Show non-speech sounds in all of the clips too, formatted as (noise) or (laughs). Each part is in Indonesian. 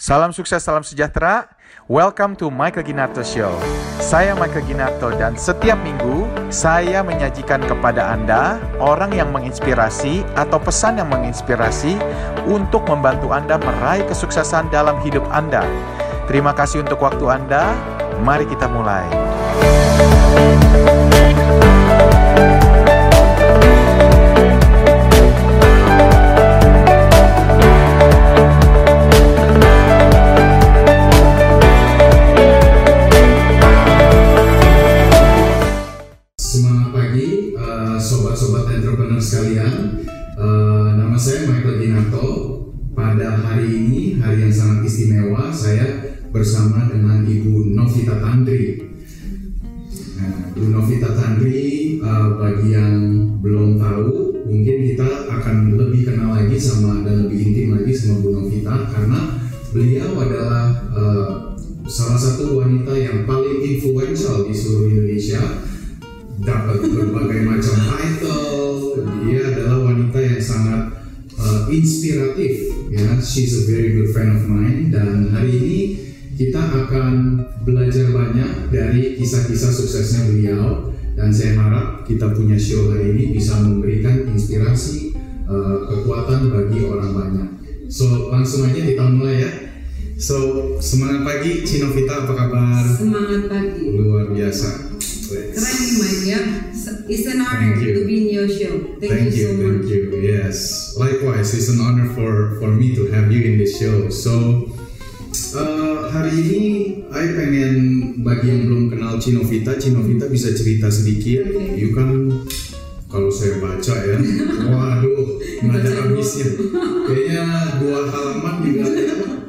Salam sukses, salam sejahtera. Welcome to Michael Ginarto Show. Saya Michael Ginarto dan setiap minggu saya menyajikan kepada Anda orang yang menginspirasi atau pesan yang menginspirasi untuk membantu Anda meraih kesuksesan dalam hidup Anda. Terima kasih untuk waktu Anda. Mari kita mulai. Pada hari ini, hari yang sangat istimewa, saya bersama dengan Ibu Novita Tandri. Nah, Bu Novita Tandri, uh, bagi yang belum tahu, mungkin kita akan lebih kenal lagi sama dan lebih intim lagi sama Bu Novita karena beliau adalah uh, salah satu wanita yang paling influential di seluruh Indonesia dapat berbagai macam title. Dia adalah wanita yang sangat uh, inspiratif. Ya, she's a very good friend of mine. Dan hari ini kita akan belajar banyak dari kisah-kisah suksesnya beliau. Dan saya harap kita punya show hari ini bisa memberikan inspirasi, uh, kekuatan bagi orang banyak. So langsung aja kita mulai ya. So semangat pagi, Cinovita apa kabar? Semangat pagi. Luar biasa. Keren nih Mike ya. It's an honor Thank you. to be in your show. Thank, Thank you so you, thank much. you. Yes, likewise, it's an honor for for me to have you in the show. So uh, hari ini, I pengen bagi yang belum kenal Cinovita, Cinovita bisa cerita sedikit. Oke. You kan kalau saya baca ya, waduh, nggak ada habisnya. Kayaknya dua halaman juga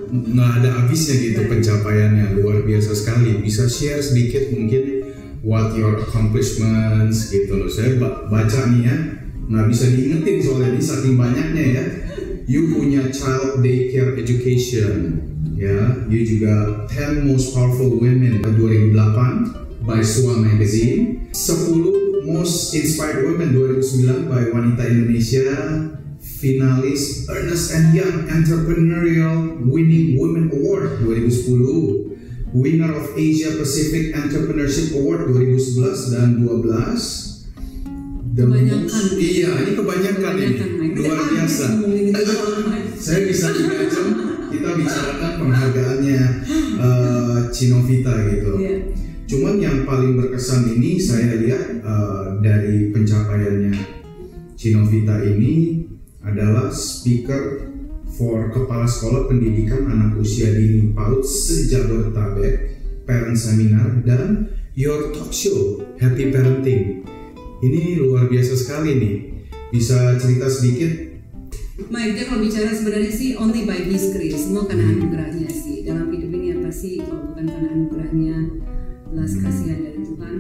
nggak ada habisnya gitu pencapaiannya luar biasa sekali. Bisa share sedikit mungkin what your accomplishments gitu loh. Saya ba- baca nih ya, nggak bisa diingetin soalnya ini saking banyaknya ya. You punya child daycare education, ya. You juga 10 most powerful women 2008 by SWA Magazine. 10 most inspired women 2009 by Wanita Indonesia. Finalis Ernest and Young Entrepreneurial Winning Women Award 2010 winner of Asia Pacific Entrepreneurship Award 2011 dan 12 The Kebanyakan. most- iya ini kebanyakan ini Kebanyakan, Mike. luar biasa (laughs) saya bisa jam kita bicarakan penghargaannya (laughs) uh, Cinovita gitu Iya. cuman yang paling berkesan ini saya lihat uh, dari pencapaiannya Cinovita ini adalah speaker for Kepala Sekolah Pendidikan Anak Usia Dini PAUD se-Jabodetabek, Parent Seminar, dan Your Talk Show, Happy Parenting. Ini luar biasa sekali nih. Bisa cerita sedikit? Dia kalau bicara sebenarnya sih only by His grace, semua karena Hmm. anugerahnya sih. Dalam hidup ini apa sih kalau bukan karena anugerahnya, belas kasihan dari Tuhan,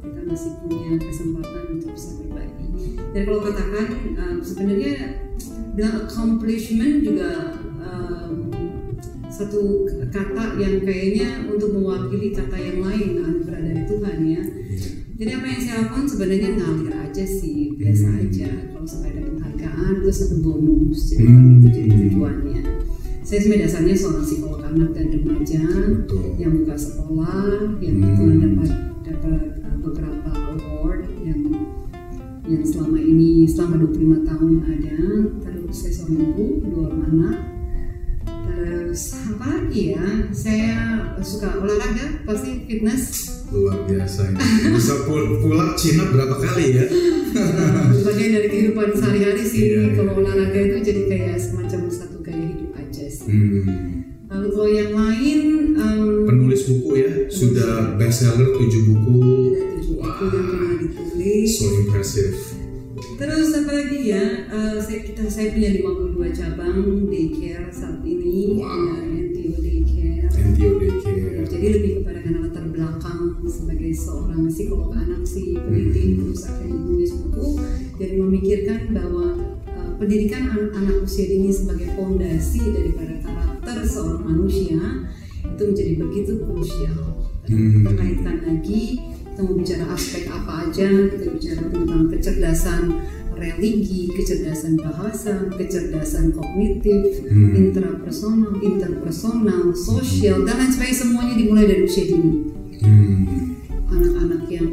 kita masih punya kesempatan untuk bisa berbagi. Dan kalau katakan um, sebenarnya bilang accomplishment juga um, satu kata yang kayaknya untuk mewakili kata yang lain anugerah dari Tuhan ya. Jadi apa yang saya lakukan sebenarnya ngalir aja sih, biasa Hmm. aja. Kalau sampai ada penghargaan itu satu bonus, jadi Hmm. itu jadi tujuannya. Saya sebenarnya dasarnya seorang psikolog anak dan remaja Betul. yang buka sekolah, yang Hmm. dapat dapat uh, beberapa award yang yang selama ini selama 25 tahun ada. Terus saya seorang ibu, dua anak. Terus apa lagi ya? Saya suka olahraga, pasti fitness. Luar biasa ini. Bisa pul- pulang Cina berapa kali ya? bagian dari kehidupan sehari-hari sih Iya, iya. kalau olahraga itu jadi kayak semacam satu gaya hidup aja sih Hmm. lalu kalau yang lain um, Penulis buku ya, sudah bestseller 7 buku. ada tujuh buku yang So impressive. terus apa lagi ya uh, saya kita saya punya 52 cabang daycare saat ini Wow. NTO daycare NTO Daycare. jadi lebih kepada karena latar belakang sebagai seorang psikolog anak sih peneliti terus akhirnya menulis buku dan memikirkan bahwa uh, pendidikan anak-anak usia dini sebagai fondasi daripada karakter seorang manusia itu menjadi begitu krusial. Hmm. Kita kaitkan lagi kita mau bicara aspek apa aja, kita bicara tentang kecerdasan religi, kecerdasan bahasa, kecerdasan kognitif, Hmm. intrapersonal, interpersonal, sosial, dan lain sebagainya semuanya dimulai dari usia dini. Hmm. Anak-anak yang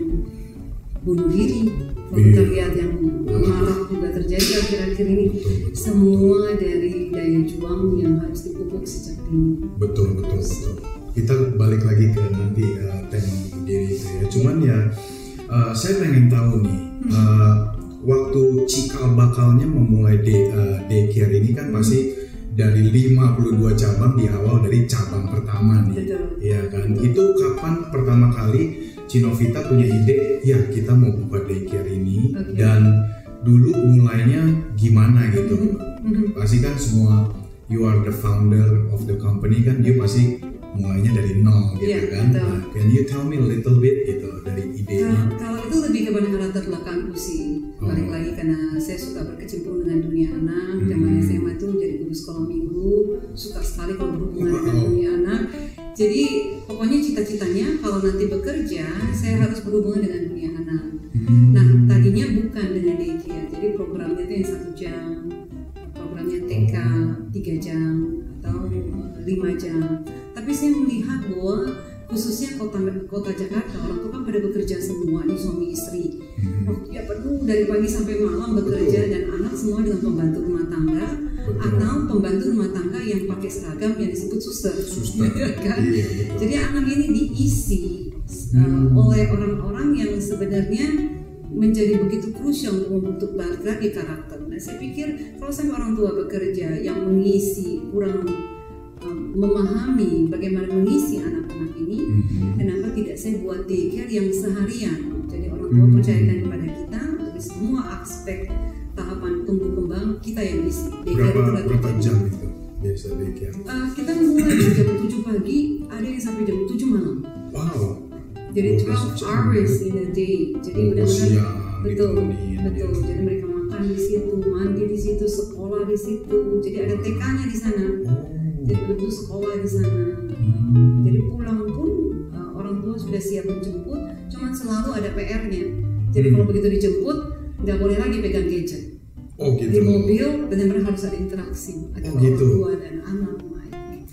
bunuh diri, kalau kita lihat yang marak juga terjadi akhir-akhir ini, semua dari daya juang yang harus dipupuk sejak dini. Betul betul betul. Kita balik lagi ke nanti uh, tema diri itu ya. Cuman ya uh, saya pengen tahu nih uh, waktu cikal bakalnya memulai day, uh, daycare ini kan pasti dari 52 cabang di awal dari cabang pertama nih. Betul. Iya kan. Itu kapan pertama kali Cinovita punya ide ya kita mau buka daycare ini Oke. dan dulu mulainya gimana gitu. Mhm. pasti kan semua you are the founder of the company kan dia pasti mulainya dari nol gitu Iya, kan betul. Nah, can you tell me a little bit gitu dari idenya Kalau, kalau itu lebih kepada latar belakangku sih Oh. balik lagi karena saya suka berkecimpung dengan dunia anak Hmm. zaman SMA itu jadi guru sekolah minggu suka sekali kalau berhubungan dengan Wow. dunia anak jadi pokoknya cita-citanya kalau nanti bekerja saya harus berhubungan dengan dunia anak Hmm. nah tadinya bukan dengan daycare jadi programnya itu yang satu jam programnya TK tiga jam 5 jam tapi saya melihat bahwa khususnya kota kota Jakarta orang tua kan pada bekerja semua nih suami istri waktunya penuh dari pagi sampai malam bekerja Betul. dan anak semua dengan pembantu rumah tangga Betul. atau pembantu rumah tangga yang pakai seragam yang disebut suster, suster. (laughs) Iya kan? iya, jadi anak ini diisi eh, hmm. oleh orang-orang yang sebenarnya menjadi begitu krusial untuk membentuk balik lagi karakter. Nah, saya pikir kalau sama orang tua bekerja yang mengisi kurang um, memahami bagaimana mengisi anak-anak ini, Mhm. kenapa tidak saya buat daycare yang seharian? Jadi orang tua Hmm. percayakan kepada kita untuk semua aspek tahapan tumbuh kembang kita yang isi. Daycare berapa itu berapa jam itu biasa daycare Uh, kita mulai dari jam 7 pagi, ada yang sampai jam 7 malam. wow Jadi 12 12 jam. hours in a day. Jadi Oh, benar-benar betul, ditemenin, betul. ya. Jadi mereka makan di situ, mandi di situ, sekolah di situ. Jadi ada TK-nya di sana. oh Jadi betul sekolah di sana. Hmm. Jadi pulang pun uh, orang tua sudah siap menjemput, cuman selalu ada PR-nya. Jadi Hmm. kalau begitu dijemput, nggak boleh lagi pegang gadget. oh gitu Di mobil benar-benar harus ada interaksi antara Oh, gitu. orang tua dan anak.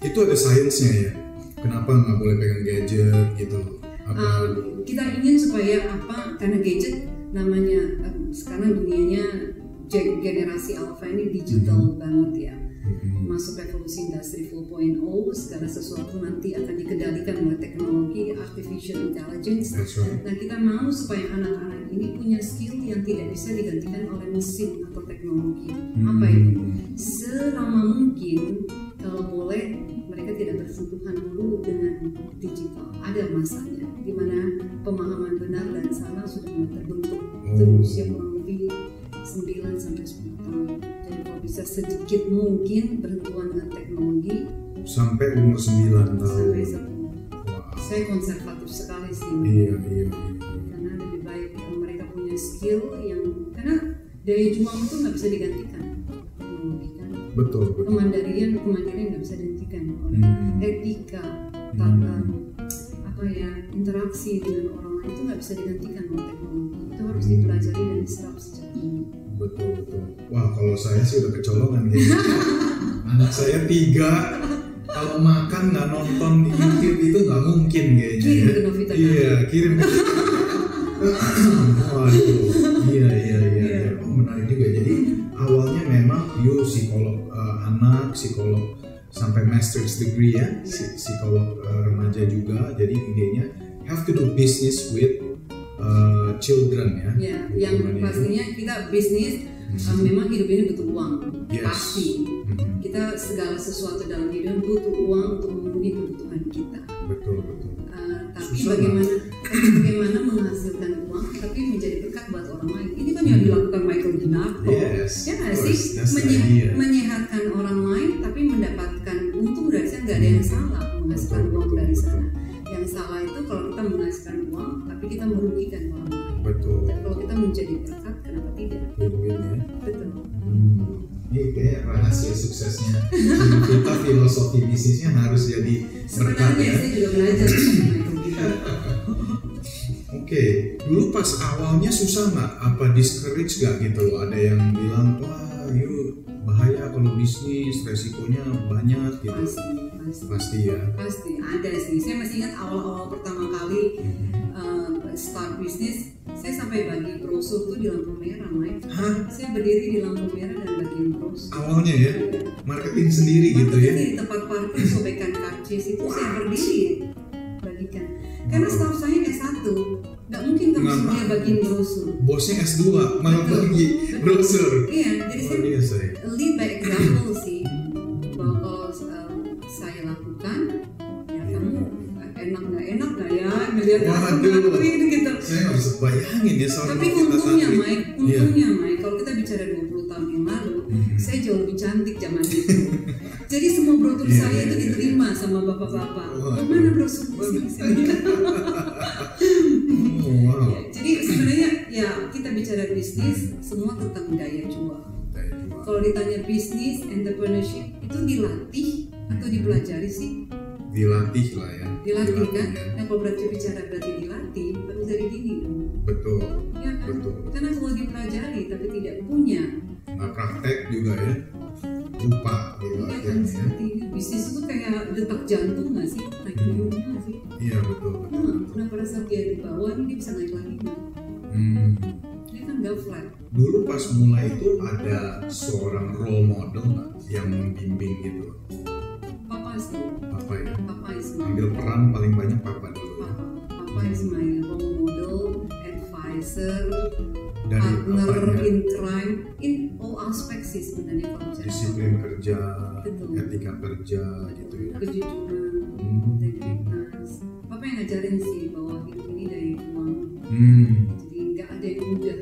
Itu ada sainsnya ya kenapa nggak boleh pegang gadget gitu apa Um, kita ingin supaya apa? Karena gadget namanya um, sekarang dunianya ge- generasi alpha ini digital banget ya. Masuk revolusi industri 4.0 segala sesuatu nanti akan dikendalikan oleh teknologi artificial intelligence. right Nah kita mau supaya anak-anak ini punya skill yang tidak bisa digantikan oleh mesin atau teknologi. Apa itu? Hmm. Selama mungkin kalau boleh mereka tidak bersentuhan dulu dengan digital. Ada masanya di mana pemahaman benar dan salah sudah mulai terbentuk. Itu Oh. usia kurang 9 sampai 10 tahun. Jadi kalau bisa sedikit mungkin bersentuhan dengan teknologi sampai umur 9 tahun sampai 10. Wah. Saya konservatif sekali sih. iya iya iya. karena lebih baik mereka punya skill yang karena daya juang itu nggak bisa digantikan kan betul betul kemandirian kemandirian nggak bisa digantikan oleh Hmm. etika tata apa ya interaksi dengan orang lain itu nggak bisa digantikan oleh teknologi. Itu harus dipelajari dan diserap sejak dini betul betul. Wah kalau saya sih udah kecolongan kayaknya (laughs) anak saya tiga. Kalau makan nggak nonton di YouTube itu nggak mungkin kayaknya Kirim ya. ke Novita iya kirim ke (laughs) waduh. Iya iya iya Iya. oh menarik juga. Jadi awalnya memang you psikolog eh, anak psikolog sampai master's degree ya psi- psikolog eh, remaja juga. Jadi idenya have to do business with eh, children ya. Ya yang Hubungannya itu. pastinya kita bisnis uh, memang hidup ini butuh uang. Yes. pasti. Mhm. kita segala sesuatu dalam hidup butuh uang untuk memenuhi kebutuhan kita. Betul betul. Uh, tapi Susah, bagaimana (clears throat) bagaimana menghasilkan uang tapi menjadi berkat buat orang lain. Ini kan yang dilakukan Michael Hmm. Yes, ya nggak sih? Menye- suksesnya kita filosofi bisnisnya harus jadi berkat sebenarnya ya Ginardo Oke, dulu pas awalnya susah nggak? Apa discourage nggak gitu loh? Ada yang bilang, wah, yuk bahaya kalau bisnis, resikonya banyak gitu. pasti pasti. Pasti ya. pasti ada sih. Saya masih ingat awal-awal pertama kali uh, start bisnis saya sampai bagi brosur tuh di lampu merah Mike Hah? saya berdiri di lampu merah dan bagiin brosur. Awalnya ya, marketing sendiri gitu ya. Di tempat parkir sobekan karcis itu saya berdiri bagikan. Karena staff saya S1 nggak mungkin kamu mau. bagiin brosur Bosnya S2 malah bagi brosur. iya jadi saya biasa ya. lead by example sih. Bahwa kalau um, saya lakukan ya kamu enak nggak enak nggak ya? Ngelihat aku ngelakuin gitu. Saya nggak bisa bayangin ya sama tapi untungnya Mike Iya. untungnya Mike kalau kita bicara 20 tahun yang lalu Mhm. saya jauh lebih cantik zaman itu. Jadi semua brosur Iya, saya iya, itu iya. diterima sama bapak-bapak. Oh, mana brosur sini bisnis semua tentang daya jual Daya jual. kalau ditanya bisnis entrepreneurship itu dilatih atau dipelajari sih Dilatih lah ya. dilatih kan ya. nah kalau berarti bicara berarti dilatih harus dari dini dong Betul, ya kan betul. karena kalau dipelajari tapi tidak punya Nah praktek juga ya. Lupa gitu ya kan akhirnya. ya. seperti ini bisnis itu kayak detak jantung nggak sih naik turunnya nggak sih Iya betul betul. nah, nah pada saat dia di bawah ini dia bisa naik lagi nggak? Hmm. Dia nggak flat Dulu pas mulai itu ada seorang role model nggak yang membimbing gitu? papa sih Apa ya? papa is my Ambil peran paling banyak papa dulu papa papa is my role model advisor Dari partner apanya? in crime in all aspect sih sebenarnya bicara Disiplin kerja, Betul. etika kerja gitu ya. kejujuran Hmm. integritas papa yang ngajarin sih bahwa hidup ini dari uang Hmm. jadi nggak ada yang mudah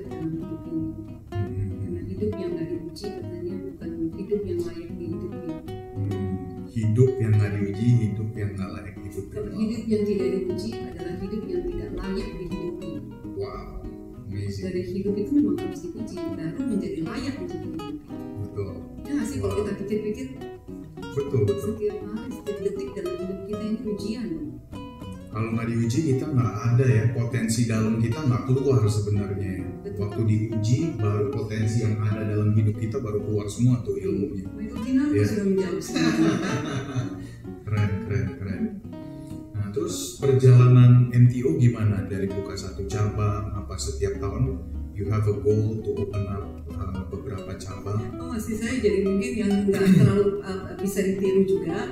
Hidup yang nggak diuji, hidup yang nggak layak hidup. kalau hidup yang tidak diuji adalah hidup yang tidak layak dihidupi Wow, amazing. dari hidup itu memang harus diuji baru menjadi layak untuk dihidupi Betul, ya nggak sih kalau kita pikir-pikir betul betul. setiap hari setiap detik dalam hidup kita ini ujian dong Kalau nggak diuji kita nggak ada ya potensi dalam kita nggak keluar sebenarnya. ya. Waktu diuji baru potensi yang ada dalam hidup kita baru keluar semua tuh ilmunya. Michael Kinardo Iya. sudah menjawab NTO gimana dari buka satu cabang apa setiap tahun you have a goal to open up uh, beberapa cabang. Oh, masih saya jadi mungkin yang nggak terlalu uh, bisa ditiru juga.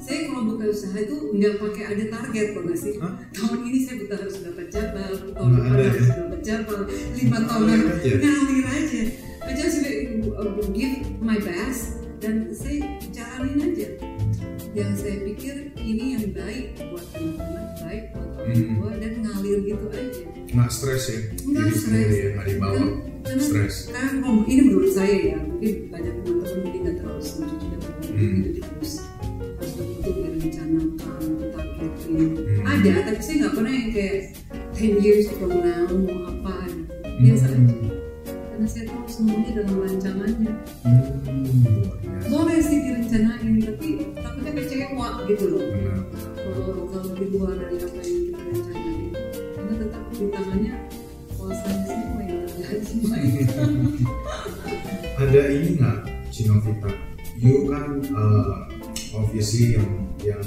Saya kalau buka usaha itu nggak pakai ada target kok nggak sih? Hah? Tahun ini saya buka harus dapat cabang, tahun Nggak depan ya? harus dapat cabang, lima tahun lagi aja. ngalir aja. I just uh, give my best dan saya jalanin aja. Yang saya pikir ini yang baik buat anak-anak, baik buat orang Hmm. tua dan ngalir gitu aja. Nggak stres ya? Nggak stres. ya nggak dibawa stres. karena kalau ini menurut saya ya mungkin banyak teman-teman mungkin nggak terlalu setuju bahwa Hmm. itu harus harus betul direncanakan targetin Hmm. ada tapi saya nggak pernah yang kayak 10 years from now mau apa biasa Hmm. aja karena saya tahu semuanya dalam rancangannya. Hmm, boleh sih direncanain tapi takutnya kecewa gitu loh. Benar. kalau kalau di luar dari apa yang kita rencanain karena tetap di tangannya kuasanya semua yang terjadi semua ada ini nggak Cinovita? You kan uh, obviously yang yang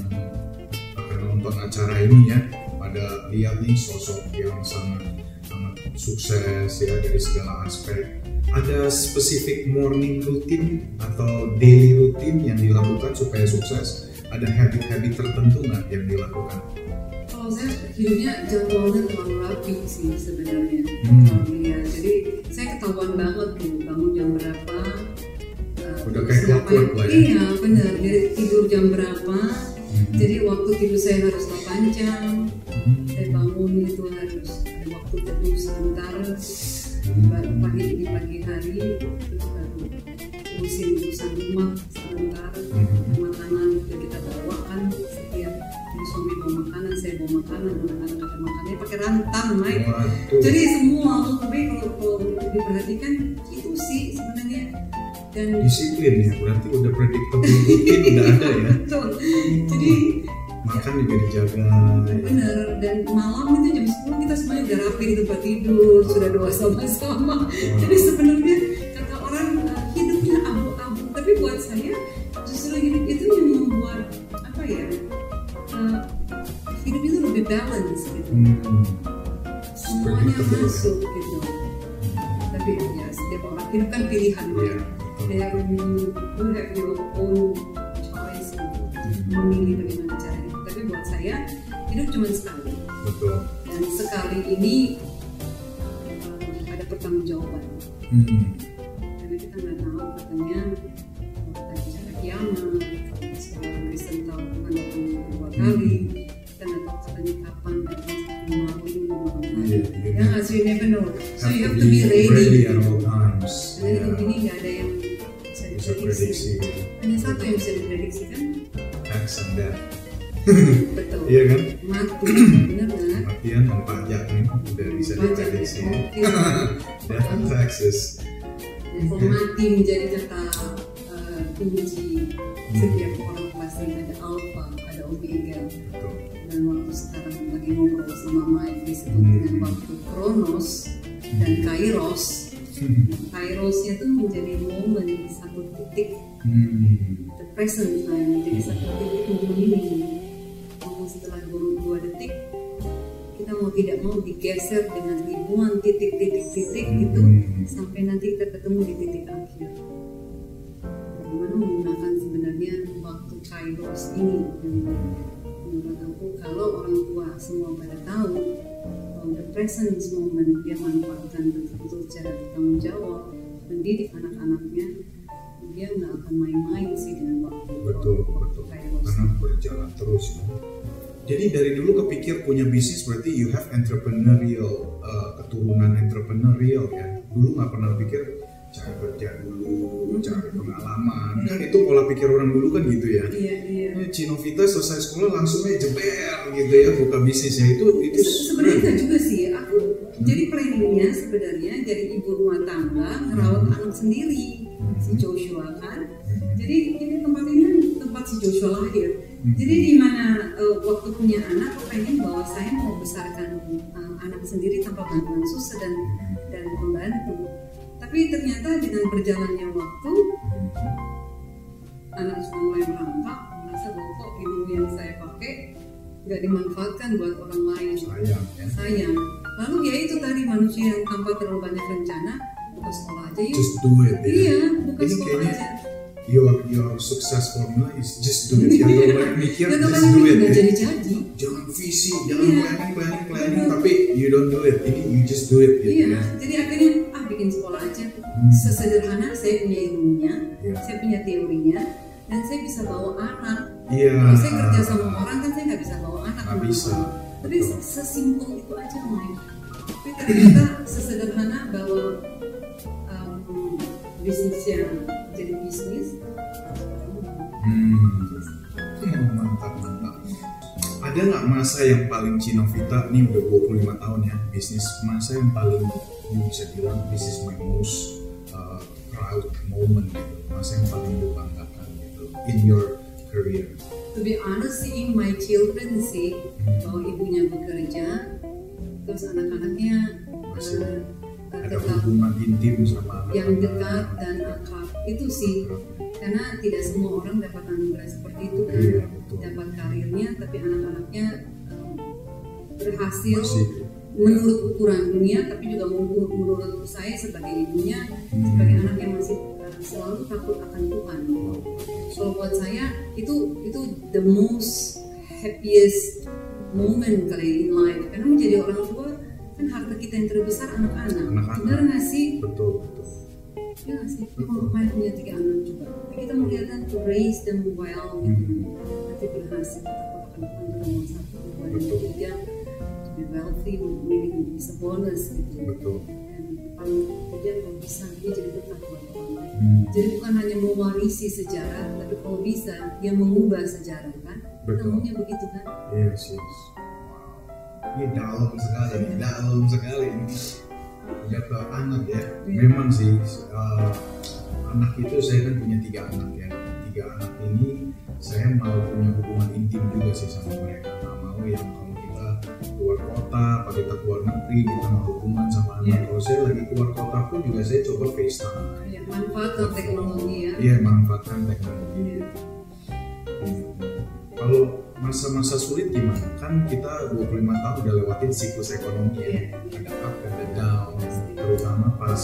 akan nonton acara ini ya. Pada lihat nih sosok yang sangat sukses ya dari segala aspek ada spesifik morning routine atau daily routine yang dilakukan supaya sukses ada habit-habit tertentu nggak yang dilakukan Kalau saya hidupnya jadwalnya terlalu rapi sih sebenarnya. Hmm. Kalau lihat, jadi saya ketahuan banget tuh bangun jam berapa. uh, Udah kayak clockwork lah ya. Iya benar. Jadi tidur jam berapa. Hmm. Jadi waktu tidur saya harus 8 jam. Hmm. Saya bangun itu harus ada waktu teduh sebentar. Baru pagi di pagi hari terus baru urusin urusan rumah sebentar. Hmm. Makanan udah kita bawakan setiap jadi suami bawa makanan, saya bawa makanan, anak-anak ada makannya pakai rantang, Mike. Jadi semua, tapi kalau, kalau diperhatikan itu sih sebenarnya dan disiplin ya berarti udah predictable routine udah ada ya. (laughs) Betul. Jadi makan juga dijaga ya. bener dan malam itu jam 10 kita semuanya udah rapi di tempat tidur sudah doa sama-sama. Jadi sebenarnya kata orang uh, hidupnya abu-abu. Tapi buat saya justru hidup itu yang membuat apa ya uh, hidup itu lebih balance gitu. Hmm. semuanya ya. masuk gitu. Tapi ya setiap orang hidup kan pilihan Iya. dan you have your own choice gitu. Memilih bagaimana cara tapi buat saya hidup cuma sekali. Betul. Dan sekali ini um, ada pertanggungjawaban Hmm. karena kita nggak tahu katanya Diprediksi ya. mati menjadi kata uh, kunci setiap orang pasti ada alpha, ada omega. betul Dan waktu sekarang lagi ngobrol sama Mike disebut Hmm. dengan waktu kronos dan kairos. Kairosnya itu menjadi momen satu titik hmm. the present time jadi satu titik momen ini. Setelah dua, dua detik kita mau tidak mau digeser dengan ribuan titik-titik-titik itu Hmm. sampai nanti kita ketemu di titik akhir. Bagaimana menggunakan sebenarnya waktu kairos ini? Menurut aku kalau orang tua semua pada tahu bahwa the present moment dia manfaatkan betul-betul secara bertanggung jawab, mendidik anak-anaknya, dia nggak akan main-main sih dengan waktu betul waktu betul kairos. karena berjalan terus ya. Jadi dari dulu kepikir punya bisnis berarti you have entrepreneurial uh, keturunan entrepreneurial ya. Dulu nggak pernah pikir cari kerja dulu cari pengalaman. Kan itu pola pikir orang dulu kan gitu ya. Iya iya. Eh, Cinovita selesai sekolah langsung aja jeber gitu ya buka bisnis ya. Itu itu Se- sebenarnya nggak juga sih. Aku jadi planningnya sebenarnya jadi ibu rumah tangga ngerawat anak sendiri si Joshua kan. Jadi ini tempat ini tempat si Joshua lahir jadi di mana eh, waktu punya anak aku pengen bahwa saya mau besarkan eh, anak sendiri tanpa bantuan suster dan dan pembantu. Tapi ternyata dengan berjalannya waktu anak sudah mulai merangkak merasa bahwa kok ilmu yang saya pakai nggak dimanfaatkan buat orang lain. Sayang ya. Sayang. Lalu ya itu tadi manusia yang tanpa terlalu banyak rencana buka sekolah aja yuk. Just do it ya. Iya buka Ini sekolah kayaknya aja your your success formula is just do it. Don't banyak mikir just do it. jadi jadi. Jangan visi jangan Iya. planning planning planning tapi you don't do it. Ini you just do it gitu iya ya. jadi akhirnya ah bikin sekolah aja. Sesederhana saya punya ilmunya Iya. saya punya teorinya dan saya bisa bawa anak. Iya. Kalau saya kerja sama orang kan saya nggak bisa bawa anak. Nggak bisa. tapi sesimpel itu aja Mike tapi ternyata sesederhana bahwa um, bisnisnya. jadi ada nggak masa yang paling Cinovita ini udah 25 tahun ya bisnis masa yang paling you bisa bilang this is my most uh, proud moment gitu. Masa yang paling lu banggakan gitu in your career? To be honest seeing my children sih bahwa ibunya bekerja terus anak-anaknya Masih uh, ada hubungan intim sama yang dekat dan akrab. Itu sih karena tidak semua orang dapat anugerah seperti itu kan? Iya, betul. dapat karirnya tapi anak-anaknya um, berhasil Masih. menurut ukuran dunia tapi juga menurut, menurut saya sebagai ibunya sebagai anak yang masih uh, selalu takut akan Tuhan. Kalau buat saya itu itu the most happiest moment kali in life. Karena menjadi orang tua kan harta kita yang terbesar anak-anak. Benar nggak sih? Betul ya nggak sih? Kalau main punya tiga anak juga. Tapi kita mau lihat kan to raise them well gitu. Nanti berhasil tetap akan nomor satu dua dan tiga to be wealthy milik bisa bonus gitu. Betul. Dan paling tidak kalau bisa. Dia jadi orang lain. Hmm. jadi bukan hanya mewarisi sejarah tapi kalau bisa dia mengubah sejarah kan? Betul. namanya begitu kan? Yes, yes. Wow. Ini dalam sekali, dalam sekali ke anak ya. Memang sih uh, anak itu saya kan punya tiga anak ya. Tiga anak ini saya mau punya hubungan intim juga sih sama mereka nggak mau yang kalau kita keluar kota apa kita keluar negeri kita mau hubungan sama anak Iya. kalau saya lagi keluar kota pun juga saya coba FaceTime Ya, manfaatkan teknologi ya. iya manfaatkan teknologi Iya. kalau masa-masa sulit gimana kan kita 25 tahun udah lewatin siklus ekonomi ya Iya. ada up ada down terutama pas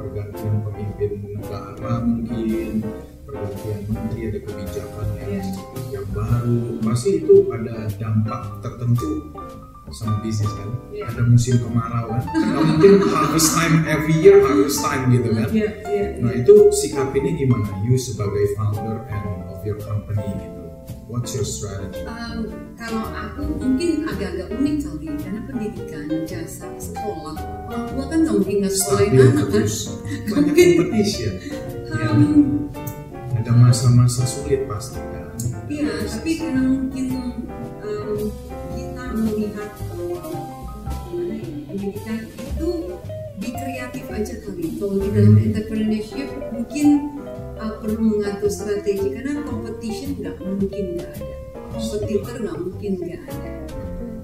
pergantian pemimpin negara mungkin pergantian menteri ada kebijakan yang, Iya. yang baru pasti itu ada dampak tertentu sama bisnis kan Iya. ada musim kemarau kan nggak mungkin harvest time every year harvest time gitu kan Iya, iya. nah itu sikapinnya gimana you sebagai founder and of your company gitu what's your strategy? Um, kalau aku mungkin agak-agak unik kali karena pendidikan jasa sekolah orang tua kan nggak mungkin nggak sekolahin anak kan? (laughs) banyak Mungkin. competition. Ya, Um, ada masa-masa sulit pasti kan? Iya, tapi karena mungkin um, kita melihat bahwa gimana ya, pendidikan itu di kreatif aja kali. Kalau di dalam entrepreneurship mungkin perlu mengatur strategi karena competition nggak mungkin nggak ada, kompetitor nggak mungkin nggak ada.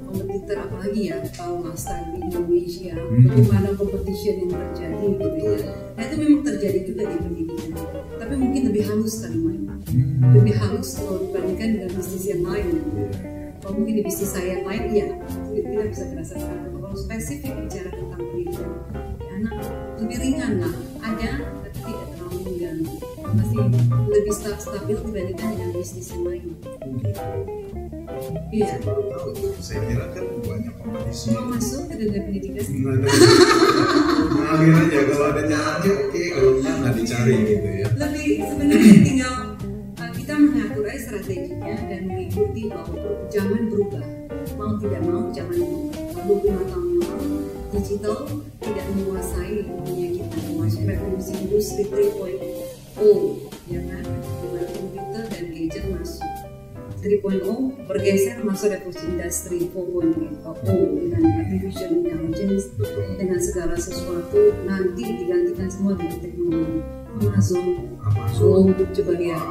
Kompetitor apalagi ya kalau lifestyle di Indonesia, Hmm. bagaimana competition yang terjadi gitu ya. Nah itu memang terjadi juga di pendidikan, tapi mungkin lebih halus kali mainnya Hmm. lebih halus kalau dibandingkan dengan bisnis yang lain. Iya. Kalau mungkin di bisnis saya yang lain, ya kita bisa merasakan. Kalau spesifik bicara tentang pendidikan, ya anak lebih ringan lah. Ada, Masih lebih sta- stabil dibandingkan dengan bisnis yang lain. Gitu. Iya. Saya kira kan banyak kompetisi. Mau masuk ke dunia pendidikan? Nggak ada. Ngalir aja kalau ada jalannya oke, kalau enggak nggak dicari gitu ya. lebih sebenarnya tinggal uh, kita mengatur aja strateginya dan mengikuti bahwa zaman berubah mau tidak mau zaman berubah 25 tahun yang lalu digital tidak menguasai dunia kita masuk revolusi industri 3.0 ya kan? Di mana komputer dan gadget masuk. 3.0 bergeser masuk revolusi industri 4.0 dengan artificial intelligence dengan segala sesuatu nanti digantikan semua dengan teknologi. Amazon. Amazon. Coba lihat.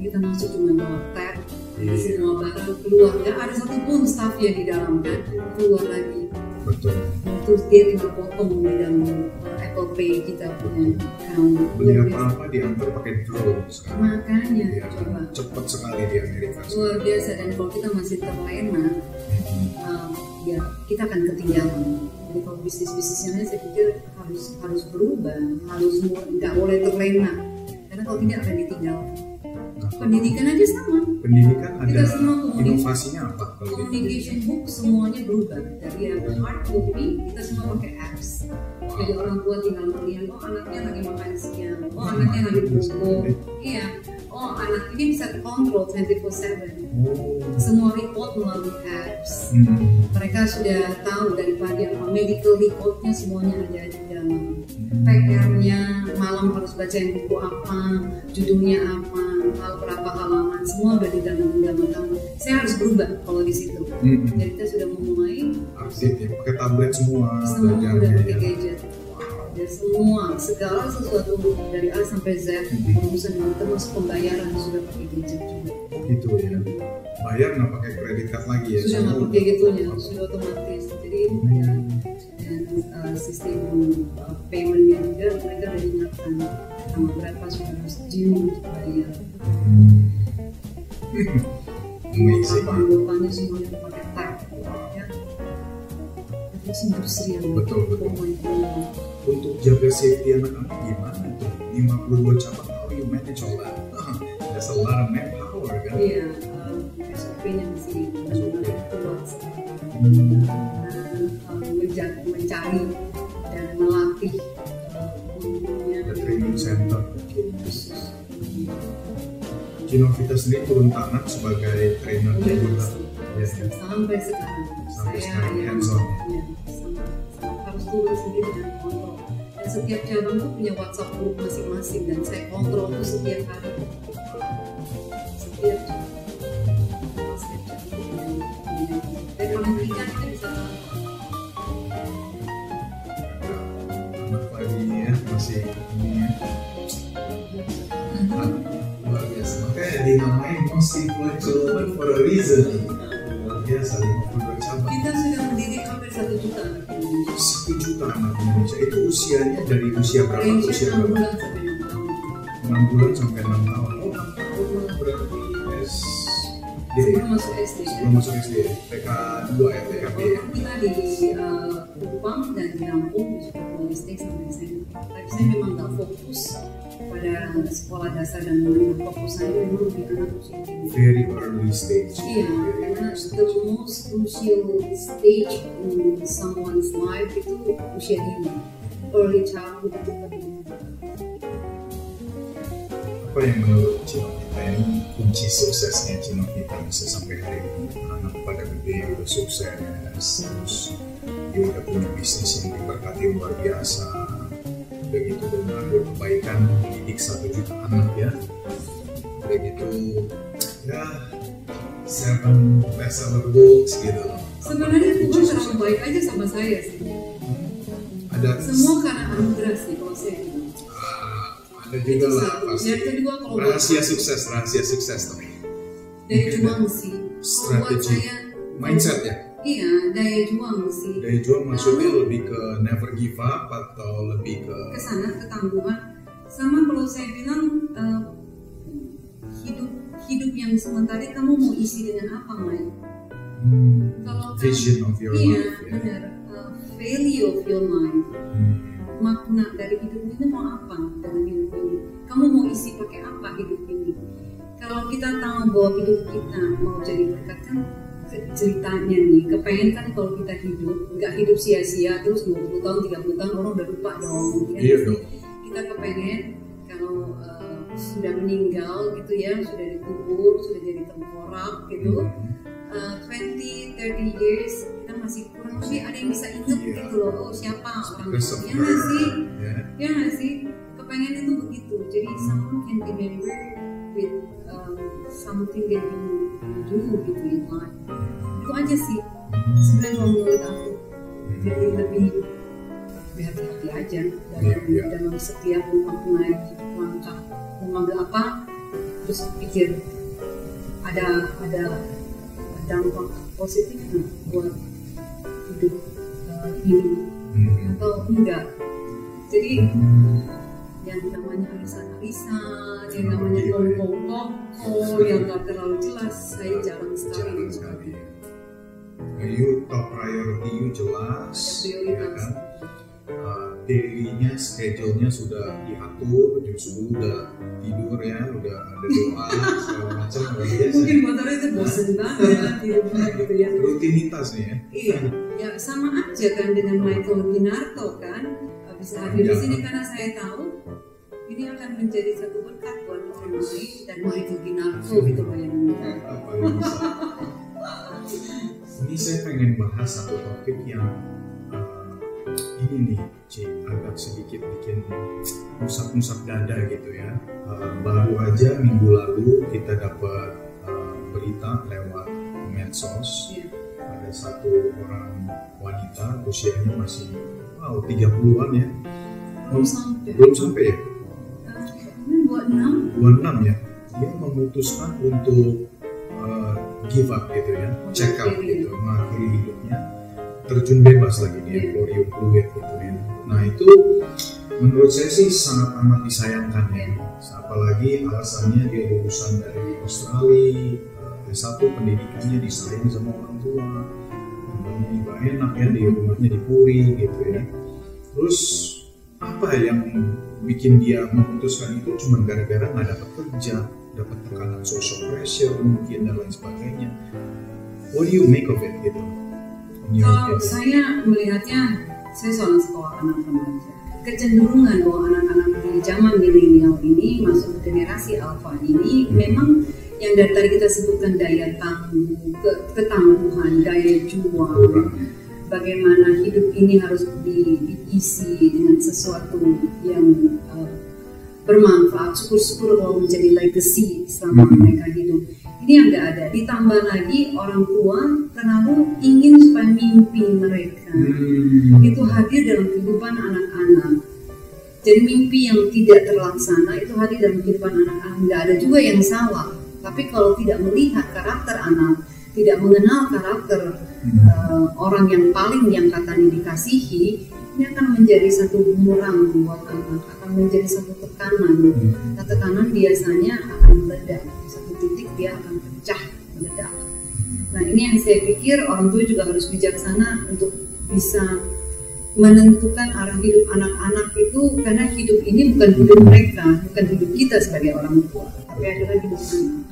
Kita masuk cuma bawa tab Iya. semua barang keluar. Nggak ada satupun staffnya di dalam kan? Keluar lagi Betul. terus dia tinggal potong di dalam uh, Apple Pay kita punya account Beli apa-apa diantar pakai drone sekarang. makanya Iya, coba cepat sekali di Amerika. luar biasa dan kalau kita masih terlena uh, ya kita akan ketinggalan jadi kalau bisnis bisnis yang lain saya pikir harus harus berubah harus nggak boleh terlena karena kalau tidak akan ditinggal pendidikan aja sama. Pendidikan Kita ada semua komunik- inovasinya apa di communication book semuanya berubah. Dari yang hard copy kita semua pakai apps. Jadi orang tua tinggal melihat oh anaknya lagi makan siang oh anaknya lagi bobo iya oh anak ini bisa kontrol 24/7 Oh. semua report melalui apps Hmm. mereka sudah tahu dari pagi apa medical reportnya semuanya ada di dalam PR-nya malam harus bacain buku apa judulnya apa hal berapa halaman semua udah di dalam genggaman kamu saya harus berubah kalau di situ Hmm. jadi kita sudah memulai Update ya, pakai tablet semua semua udah pakai ya. gadget dan semua segala sesuatu dari A sampai Z Hmm. urusan yang termasuk pembayaran sudah pakai gadget juga gitu ya. Bayar nggak pakai kredit card lagi ya? sudah nggak pakai gitunya sudah otomatis jadi ya, dan uh, sistem uh, paymentnya juga mereka udah ingatkan tanggal berapa sudah harus due untuk bayar Hmm. Amazing. apa anggotanya semuanya pakai tag ya itu industri yang Betul, betul. 4.0. Untuk jaga safety anak-anak gimana tuh? 52 cabang, how you manage all that? There's a lot of manpower kan? Iya, um, SOP-nya masih benar kuat Hmm. dan um, menja- mencari dan melatih gurunya Ada training center. Kinovita sendiri turun tangan sebagai trainer juga. masuk. Ya, ya. Sampai sekarang Sampai saya sekarang hands on. ya, sama, sama harus turun sendiri. Dan setiap cabang tuh punya WhatsApp group masing-masing dan saya kontrol tuh setiap hari. Setiap. Setiap cabang. Dan kita bisa Anak lagi ya, masih ini ya. Luar biasa. Makanya dinamain most Ciloman for a reason. Usianya dari usia berapa? ke Usia 6 berapa? bulan sampai 6 tahun. 6 bulan sampai 6 tahun. Oh 6 tahun berarti SD. Sebelum masuk SD ya. Sebelum masuk SD, TK 2 ya, TKB ya. Kita di uh, Kupang dan di Lampung di SD sampai SMP. Tapi saya memang nggak fokus pada sekolah dasar dan menengah. Fokus saya memang di anak usia. Very early stage. Iya, karena the most crucial stage in someone's life itu usia dini. Early childhood. Apa yang menurut Cino kita ini kunci suksesnya Cino kita bisa sampai hari ini anak pada gede udah sukses terus dia udah punya bisnis yang diberkati luar biasa udah gitu dengan berkebaikan mendidik satu juta anak ya udah gitu ya seven bestseller books gitu Sebenarnya sukses. terlalu baik aja sama saya sih. Ada Semua karena anugerah sih kalau saya bilang. Ah, ada juga lah pasti Yang kedua kalau rahasia sukses rahasia sukses tapi daya Mungkin juang sih. Strategi saya mindset ya Iya, daya juang sih. Daya juang maksudnya lebih ke never give up atau lebih ke Ke sana ketangguhan. Sama kalau saya bilang eh, hidup hidup yang sementara kamu mau isi dengan apa, Mai? hmm, Kalau kamu- vision of your iya, life ya. benar. Eh, value of your life. Hmm, Makna dari hidup ini mau apa dengan hidup ini? Kamu mau isi pakai apa hidup ini? Kalau kita tahu bahwa hidup kita mau jadi berkat kan ceritanya nih kepengen kan kalau kita hidup nggak hidup sia-sia terus 20 tahun 30 tahun orang udah lupa dong ya Iya dong. kita kepengen kalau eh, sudah meninggal gitu ya sudah dikubur sudah jadi tengkorak gitu eh, 20 30 years masih kurang. Lebih ada yang bisa inget Iya. gitu loh. Oh siapa? Orang Christopher, ya nggak sih? Ya. ya nggak sih? Kepengen itu begitu. Jadi someone can remember with um, something that you, do gitu in life. Itu aja sih sebenarnya kalau menurut aku. Jadi lebih berhati-hati aja dalam, Iya, iya. dalam setiap memaknai langkah mau ngambil apa terus pikir ada ada dampak positif buat hidup uh, ini Hmm, atau enggak jadi hmm, yang namanya arisan-arisan, yang namanya Iya, iya. kongko-kongko yang gak terlalu jelas, saya jarang sekali. jarang sekali ya. Nah, you top priority you jelas ya kan Uh, daily-nya schedule-nya sudah diatur jam 10 udah tidur ya udah ada doa (laughs) segala macam biasa Mungkin orang itu bosan banget (laughs) di rumah gitu ya. rutinitas nih ya Iya, ya sama aja kan dengan Michael Ginarto kan. Bisa hadir di sini karena saya tahu ini akan menjadi satu berkat buat orang lain dan Michael Ginarto gitu bisa ini saya pengen bahas satu topik yang ini nih Ci, agak sedikit bikin musak-musak dada gitu ya. Uh, baru aja minggu lalu kita dapat uh, berita lewat medsos. Ya, ada satu orang wanita usianya masih wow 30-an ya. Belum sampai. belum sampai ya? Buat enam. 26 ya? Dia memutuskan untuk uh, give up gitu ya check out gitu mengakhiri hidupnya terjun bebas lagi di emporium fluid gitu ya nah itu menurut saya sih sangat amat disayangkan ya. Apalagi alasannya dia lulusan dari Australia S1 pendidikannya disayang sama orang tua. Rumahnya juga enak ya di rumahnya di Puri gitu ya. Terus apa yang bikin dia memutuskan itu cuma gara-gara nggak dapat kerja dapat tekanan social pressure mungkin dan lain sebagainya? What do you make of it gitu Kalau saya melihatnya, saya seorang sekolah anak remaja. Kecenderungan bahwa anak-anak di zaman milenial ini masuk ke generasi alpha ini memang yang dari tadi kita sebutkan daya tangguh, ke- ketangguhan, daya juang, bagaimana hidup ini harus di- diisi dengan sesuatu yang uh, bermanfaat. Syukur-syukur kalau menjadi legacy selama Hmm. mereka hidup. Ini yang nggak ada. Ditambah lagi orang tua terlalu ingin supaya mimpi mereka Hmm. itu hadir dalam kehidupan anak-anak. Jadi mimpi yang tidak terlaksana itu hadir dalam kehidupan anak-anak. Nggak ada juga yang salah. Tapi kalau tidak melihat karakter anak, tidak mengenal karakter uh, orang yang paling yang katanya dikasihi, ini akan menjadi satu bumerang buat anak, akan menjadi satu tekanan. Nah, tekanan biasanya akan meledak, titik dia akan pecah, meledak. Nah ini yang saya pikir orang tua juga harus bijaksana untuk bisa menentukan arah hidup anak-anak itu karena hidup ini bukan hidup mereka, bukan hidup kita sebagai orang tua, tapi adalah hidup anak.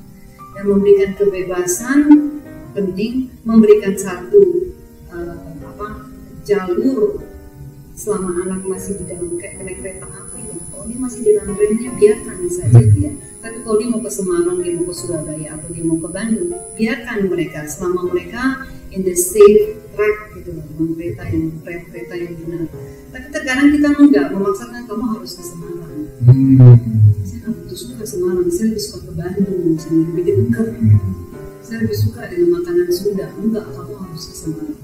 Dan memberikan kebebasan penting, memberikan satu uh, apa jalur selama anak masih di dalam kayak kereta api. Kalau dia masih di dalam remnya biarkan saja dia. Tapi kalau dia mau ke Semarang, dia mau ke Surabaya atau dia mau ke Bandung, biarkan mereka selama mereka in the safe track gitu loh, dengan kereta yang kereta yang benar. Tapi terkadang kita enggak memaksakan kamu harus ke Semarang. Hmm. Saya lebih suka ke Semarang, saya lebih suka ke Bandung, misalnya lebih dekat. Saya lebih suka dengan makanan Sunda, enggak kamu harus ke Semarang.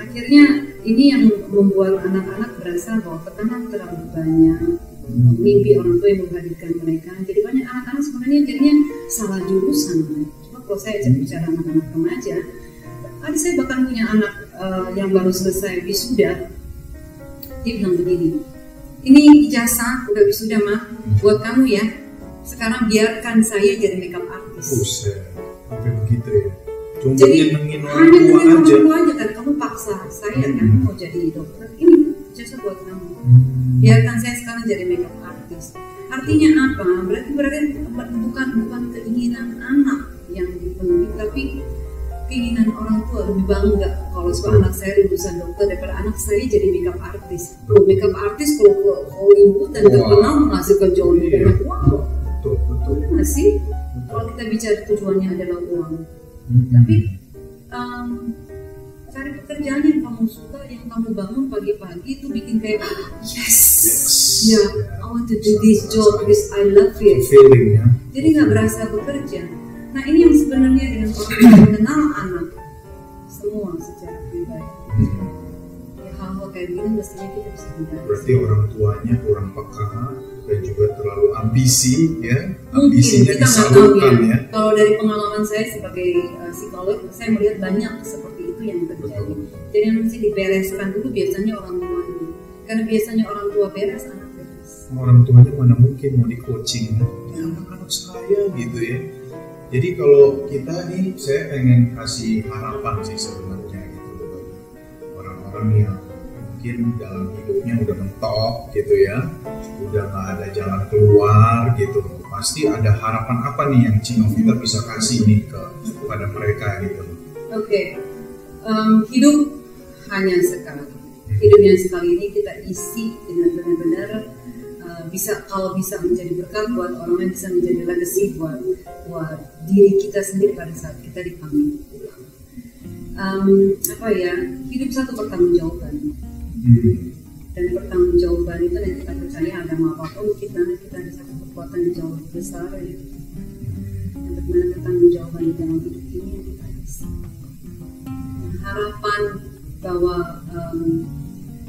Akhirnya ini yang membuat anak-anak berasa bahwa tekanan terlalu banyak, mimpi orang tua yang menghadirkan mereka. Jadi banyak anak-anak sebenarnya jadinya salah jurusan. Cuma kalau saya bicara anak-anak remaja, ada saya bahkan punya anak uh, yang baru selesai wisuda, dia bilang begini, ini ijazah udah wisuda mah buat kamu ya. Sekarang biarkan saya jadi makeup artist. Buset, sampai begitu ya. Cuma Jadi orang hanya tua dengan aja. orang tua aja kan kamu paksa saya kan mau jadi dokter. Ini ijazah buat kamu. Biarkan saya sekarang jadi makeup artist. Artinya apa? Berarti berarti bukan bukan keinginan anak yang dipenuhi, tapi keinginan orang tua lebih bangga kalau sebab anak saya lulusan dokter daripada anak saya jadi makeup artist. Kalau makeup artist kalau ke Hollywood dan terkenal menghasilkan jauh lebih Iya. banyak uang. Betul, betul. Benar sih? Kalau kita bicara tujuannya adalah uang, Hmm. tapi um, pekerjaan yang kamu suka, yang kamu bangun pagi-pagi itu bikin kayak yes, ya, I want to do this job because I love it. feeling ya. Jadi nggak berasa bekerja. Nah ini yang sebenarnya dengan orang tua mengenal anak semua secara pribadi. Ya hal-hal kayak gini mestinya kita bisa hindari. Berarti orang tuanya kurang peka dan juga terlalu ambisi ya. Ambisinya disalurkan ya. ya. Kalau dari pengalaman saya sebagai uh, psikolog, saya melihat banyak seperti itu yang terjadi. Jadi yang mesti dibereskan dulu biasanya orang tua dulu. Karena biasanya orang tua beres, anak beres. Orang tuanya mana mungkin mau di coaching ya anak-anak saya gitu ya. Jadi kalau kita nih saya pengen kasih harapan sih sebenarnya gitu orang-orang yang mungkin dalam hidupnya udah mentok gitu ya, udah nggak ada jalan keluar gitu. Pasti ada harapan apa nih yang Cino Vita bisa kasih nih ke kepada mereka gitu. Oke, Em, hidup hanya sekali. Hidup yang sekali ini kita isi dengan benar-benar uh, bisa kalau bisa menjadi berkat buat orang lain bisa menjadi legacy buat buat diri kita sendiri pada saat kita dipanggil pulang. Em, apa ya hidup satu pertanggungjawaban Hmm. dan pertanggungjawaban itu yang kita percaya agama apa pun kita kita ada satu kekuatan yang jauh lebih besar ya. Dan bagaimana pertanggungjawaban di dalam hidup harapan bahwa em,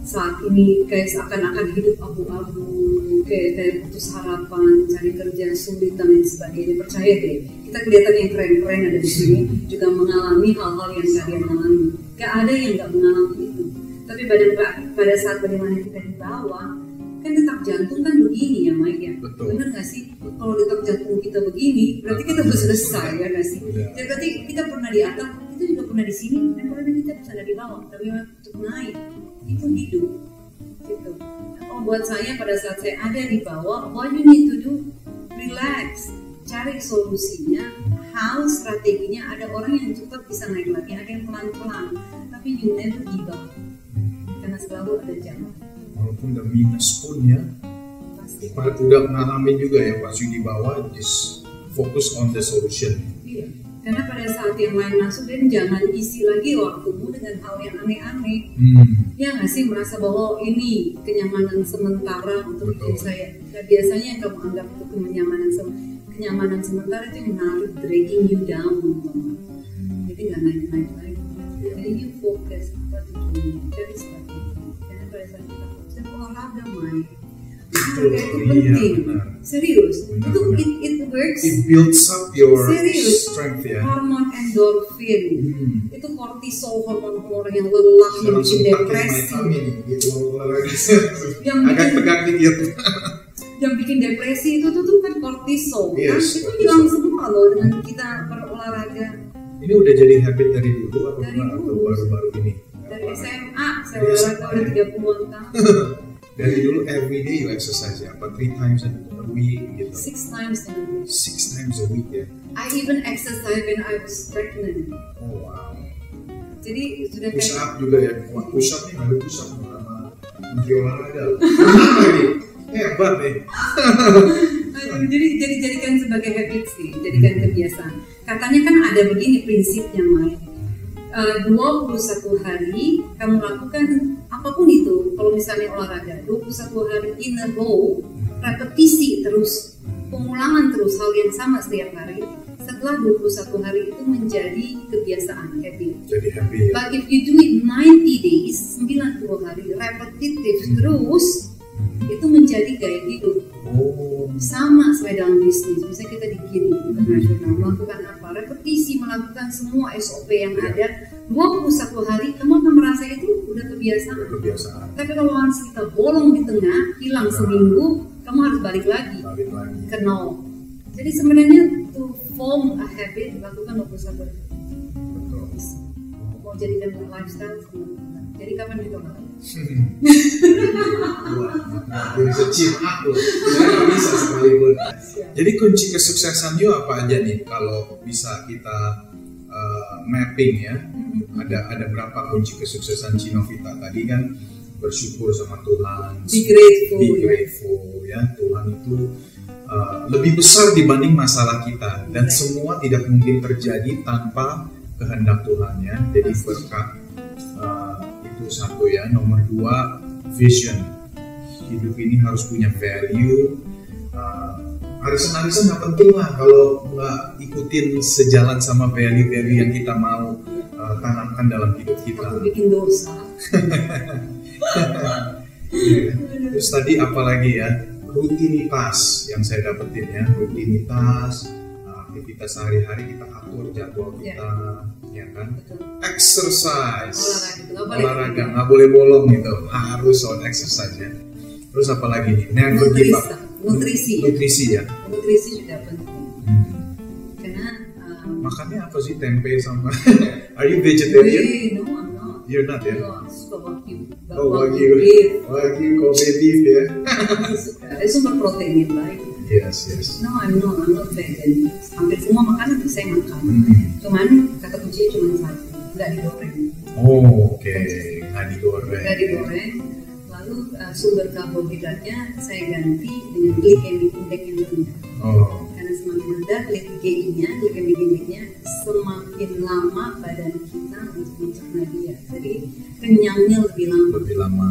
saat ini kayak seakan-akan hidup abu-abu, kayak kayak putus harapan, cari kerja sulit dan lain sebagainya. Percaya deh, kita kelihatan yang keren-keren ada di sini juga mengalami hal-hal yang kalian alami. Gak ada yang gak mengalami itu. Tapi pada pada saat bagaimana kita di bawah, kan detak jantung kan begini ya Mike ya. Betul. Bener gak sih? Kalau detak jantung kita begini, berarti kita udah selesai ya gak sih? Udah. Jadi berarti kita pernah di atas, kita juga pernah di sini, dan kadang kita bisa ada di bawah. Tapi untuk naik itu hidup, gitu. Oh buat saya pada saat saya ada di bawah, what you need to do, relax, cari solusinya, how strateginya. Ada orang yang cepat bisa naik lagi, ada yang pelan-pelan, tapi you never give up, karena selalu ada jalan. Walaupun udah minus pun ya, Pasti. Udah ngalamin juga ya pas di bawah just focus on the solution. Iya. Karena pada saat yang lain masuk dan jangan isi lagi waktumu dengan hal yang aneh-aneh. Hmm. Ya nggak sih merasa bahwa ini kenyamanan sementara untuk hidup saya. Nah, biasanya yang kamu anggap itu kenyamanan sem- kenyamanan sementara itu yang menarik dragging you down. teman-teman. Jadi nggak naik-naik lagi. Jadi you focus apa tujuannya. Jadi strategi. Karena pada saat kita fokus dan olahraga itu Iya, penting serius Benar, itu benar. it, it works It builds up your Serius. strength ya. hormon endorfin Hmm. itu kortisol hormon-hormon yang lelah yang bikin depresi gitu. Yang (laughs) Agak tegak dikit. yang bikin depresi itu tuh, tuh kan kortisol kan Yes, itu kortisol. hilang semua loh dengan kita berolahraga Ini udah jadi habit dari dulu atau Dari dulu. baru-baru ini? dari SMA saya Dari olahraga udah ya? 30 tahun (laughs) Dari dulu every day you exercise ya, apa three times a week gitu. six times a week Six times a week ya. I even exercise when I was pregnant Oh wow. jadi sudah Push kayak up juga ya. Wah push up nih ada push up sama menteri olahraga. Benar lagi. (laughs) Hebat nih. Aduh, jadi jadi jadikan sebagai habit sih, jadikan kebiasaan. Katanya kan ada begini prinsipnya Mai. Eh, 21 hari kamu lakukan apa pun itu, kalau misalnya olahraga, 21 hari in a row, repetisi terus, pengulangan terus hal yang sama setiap hari. Setelah 21 hari itu menjadi kebiasaan habit. Jadi happy ya. But if you do it 90 days, 90 hari repetitif terus, itu menjadi gaya hidup Oh. sama seperti dalam bisnis misalnya kita di gini internasional melakukan apa repetisi melakukan semua SOP yang Iya. ada 21 hari kamu akan merasa itu udah kebiasaan. Kebiasaan. tapi kalau once kita bolong di tengah hilang seminggu kamu harus balik lagi. Balik lagi. ke nol. Jadi sebenarnya to form a habit lakukan 21 hari. Betul. mau jadikan lifestyle jadi kapan kita (laughs) Wah, dari kecil aku, nggak bisa sekalipun. Jadi kunci kesuksesan you apa aja nih? Kalau bisa kita uh, mapping ya? Ada ada berapa kunci kesuksesan Cinovita tadi kan bersyukur sama Tuhan, Be grateful. be grateful ya Tuhan itu uh, lebih besar dibanding masalah kita dan semua tidak mungkin terjadi tanpa kehendak Tuhan ya. Jadi berkat uh, itu satu ya. Nomor dua vision. Hidup ini harus punya value. Uh, arisan-arisan nggak penting lah kalau nggak ikutin sejalan sama value-value yang kita mau uh, tanamkan dalam hidup kita. aku bikin dosa. Iya. Terus tadi apalagi ya? Rutinitas yang saya dapetin ya. Rutinitas uh, aktivitas sehari-hari kita atur jadwal kita ya kan? Betul. Exercise. Olahraga. Itu nggak boleh olahraga. nggak boleh bolong gitu. Harus on exercise ya. Terus apalagi nih never give up nutrisi. Nutrisi ya. Nutrisi juga penting. Hmm. karena um, makannya apa sih? Tempe sama (laughs) are you vegetarian? Wih, no I'm not. You're not ya? No suka wagyu. Oh wagyu wagyu. Kobe beef ya? (laughs) Ada sumber protein yang baik. Yes yes. No I'm not. I'm not vegan. Hampir semua makanan tuh saya makan. Hmm. cuman kata kuncinya cuma satu. Nggak digoreng. Oh, oke, nggak digoreng. nggak digoreng lalu uh, sumber karbohidratnya saya ganti dengan glycemic index yang rendah Oh, karena semakin rendah GI-nya, glycemic index-nya, semakin lama badan kita untuk mencerna dia. Jadi kenyangnya lebih lama. lebih lama,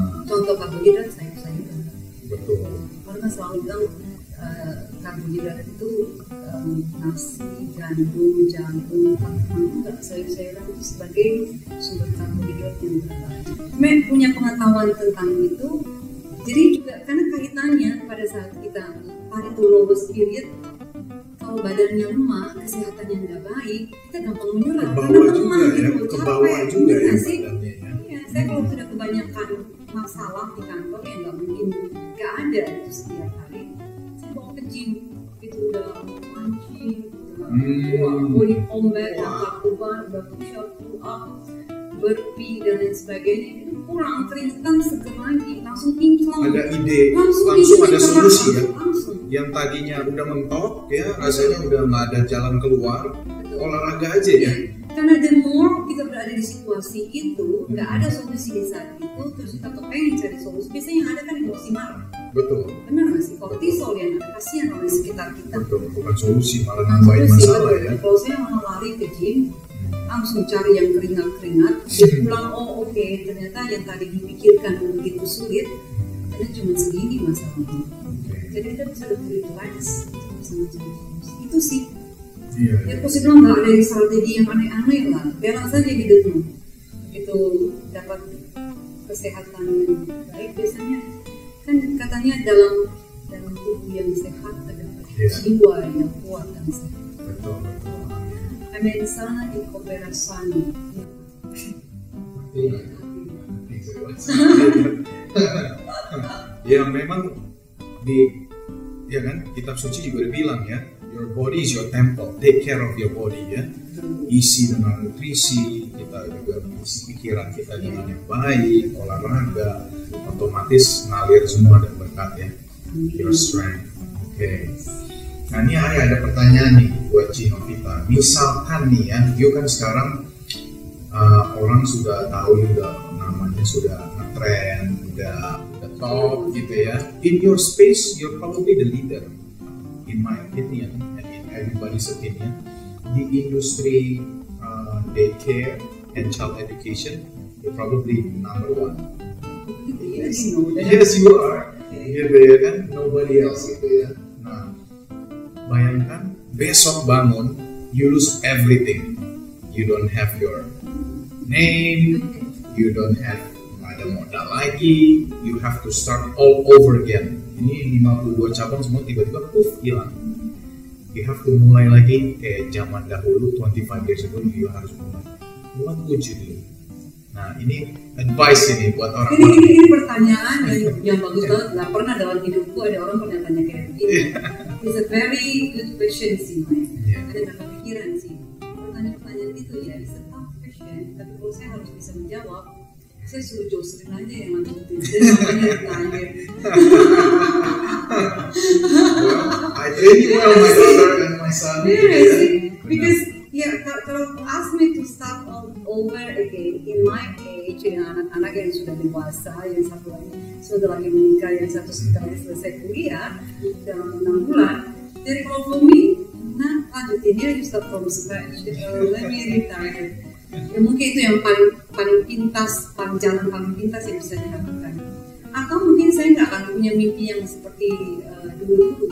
tadinya udah mentok ya, rasanya udah nggak ada jalan keluar, Betul. olahraga aja ya. Karena the more kita berada di situasi itu, nggak ada solusi di saat itu, terus kita kepengen cari solusi, biasanya yang ada kan emosi marah. Betul, benar nggak sih kortisol yang ada kasihan orang di sekitar kita betul. Bukan solusi, malah nambahin masalah betul. ya. kalau saya mau lari ke gym langsung cari yang keringat-keringat (laughs) pulang oh oke ternyata yang tadi dipikirkan begitu sulit ternyata cuma segini masalahnya jadi kita bisa lebih relax itu sih Iya. ya aku sih bilang nggak ada strategi yang aneh-aneh lah balance aja hidupmu begitu dapat kesehatan yang baik biasanya kan katanya dalam dalam tubuh yang sehat terdapat Iya. jiwa yang kuat dan sehat. betul betul amin A mensana in corpore sano. Iya. Ya memang di ya kan kitab suci juga bilang ya your body is your temple take care of your body ya. Isi dengan nutrisi kita juga isi pikiran kita dengan yang baik olahraga otomatis ngalir semua dan berkat ya your strength oke. Nah ini hari ada pertanyaan nih buat Cino Vita misalkan nih ya you kan sekarang uh, orang sudah tahu juga namanya sudah ngetrend udah top gitu ya. In your space you're probably the leader in my opinion and in everybody's opinion. The industry uh, daycare and child education you're probably number one. Yes, you know that. yes you are. Gitu ya kan? Nobody else gitu ya. Nah bayangkan besok bangun you lose everything. You don't have your name you don't have ada modal lagi you have to start all over again ini 52 cabang semua tiba-tiba puff hilang you have to mulai lagi kayak zaman dahulu 25 years ago you harus mulai what would you do nah ini advice ini buat Ini, orang-orang ini, ini pertanyaan yang, yang bagus (laughs) banget. Gak pernah dalam hidupku ada orang pernah tanya kayak begini. It's a very good question sih, Maya. Iya. Ada nggak kepikiran sih? Pertanyaan-pertanyaan itu ya, it's a tough question. Tapi kalau saya harus bisa menjawab, saya suruh Jocelyn aja yang lanjutin. Namanya tanya. well, I you well my daughter and my son Iya ya. Benar. Because ya ka- kalau ask me to start all over again in my age dengan anak-anak yang sudah dewasa, yang satu lagi sudah lagi menikah, yang satu sekarang selesai kuliah dalam enam bulan. Jadi kalau for me, nah lanjutinnya you start from scratch. Uh, let me retire. Ya, mungkin itu yang paling paling pintas, paling jalan paling pintas yang bisa dilakukan. Atau mungkin saya nggak akan punya mimpi yang seperti uh, dulu-dulu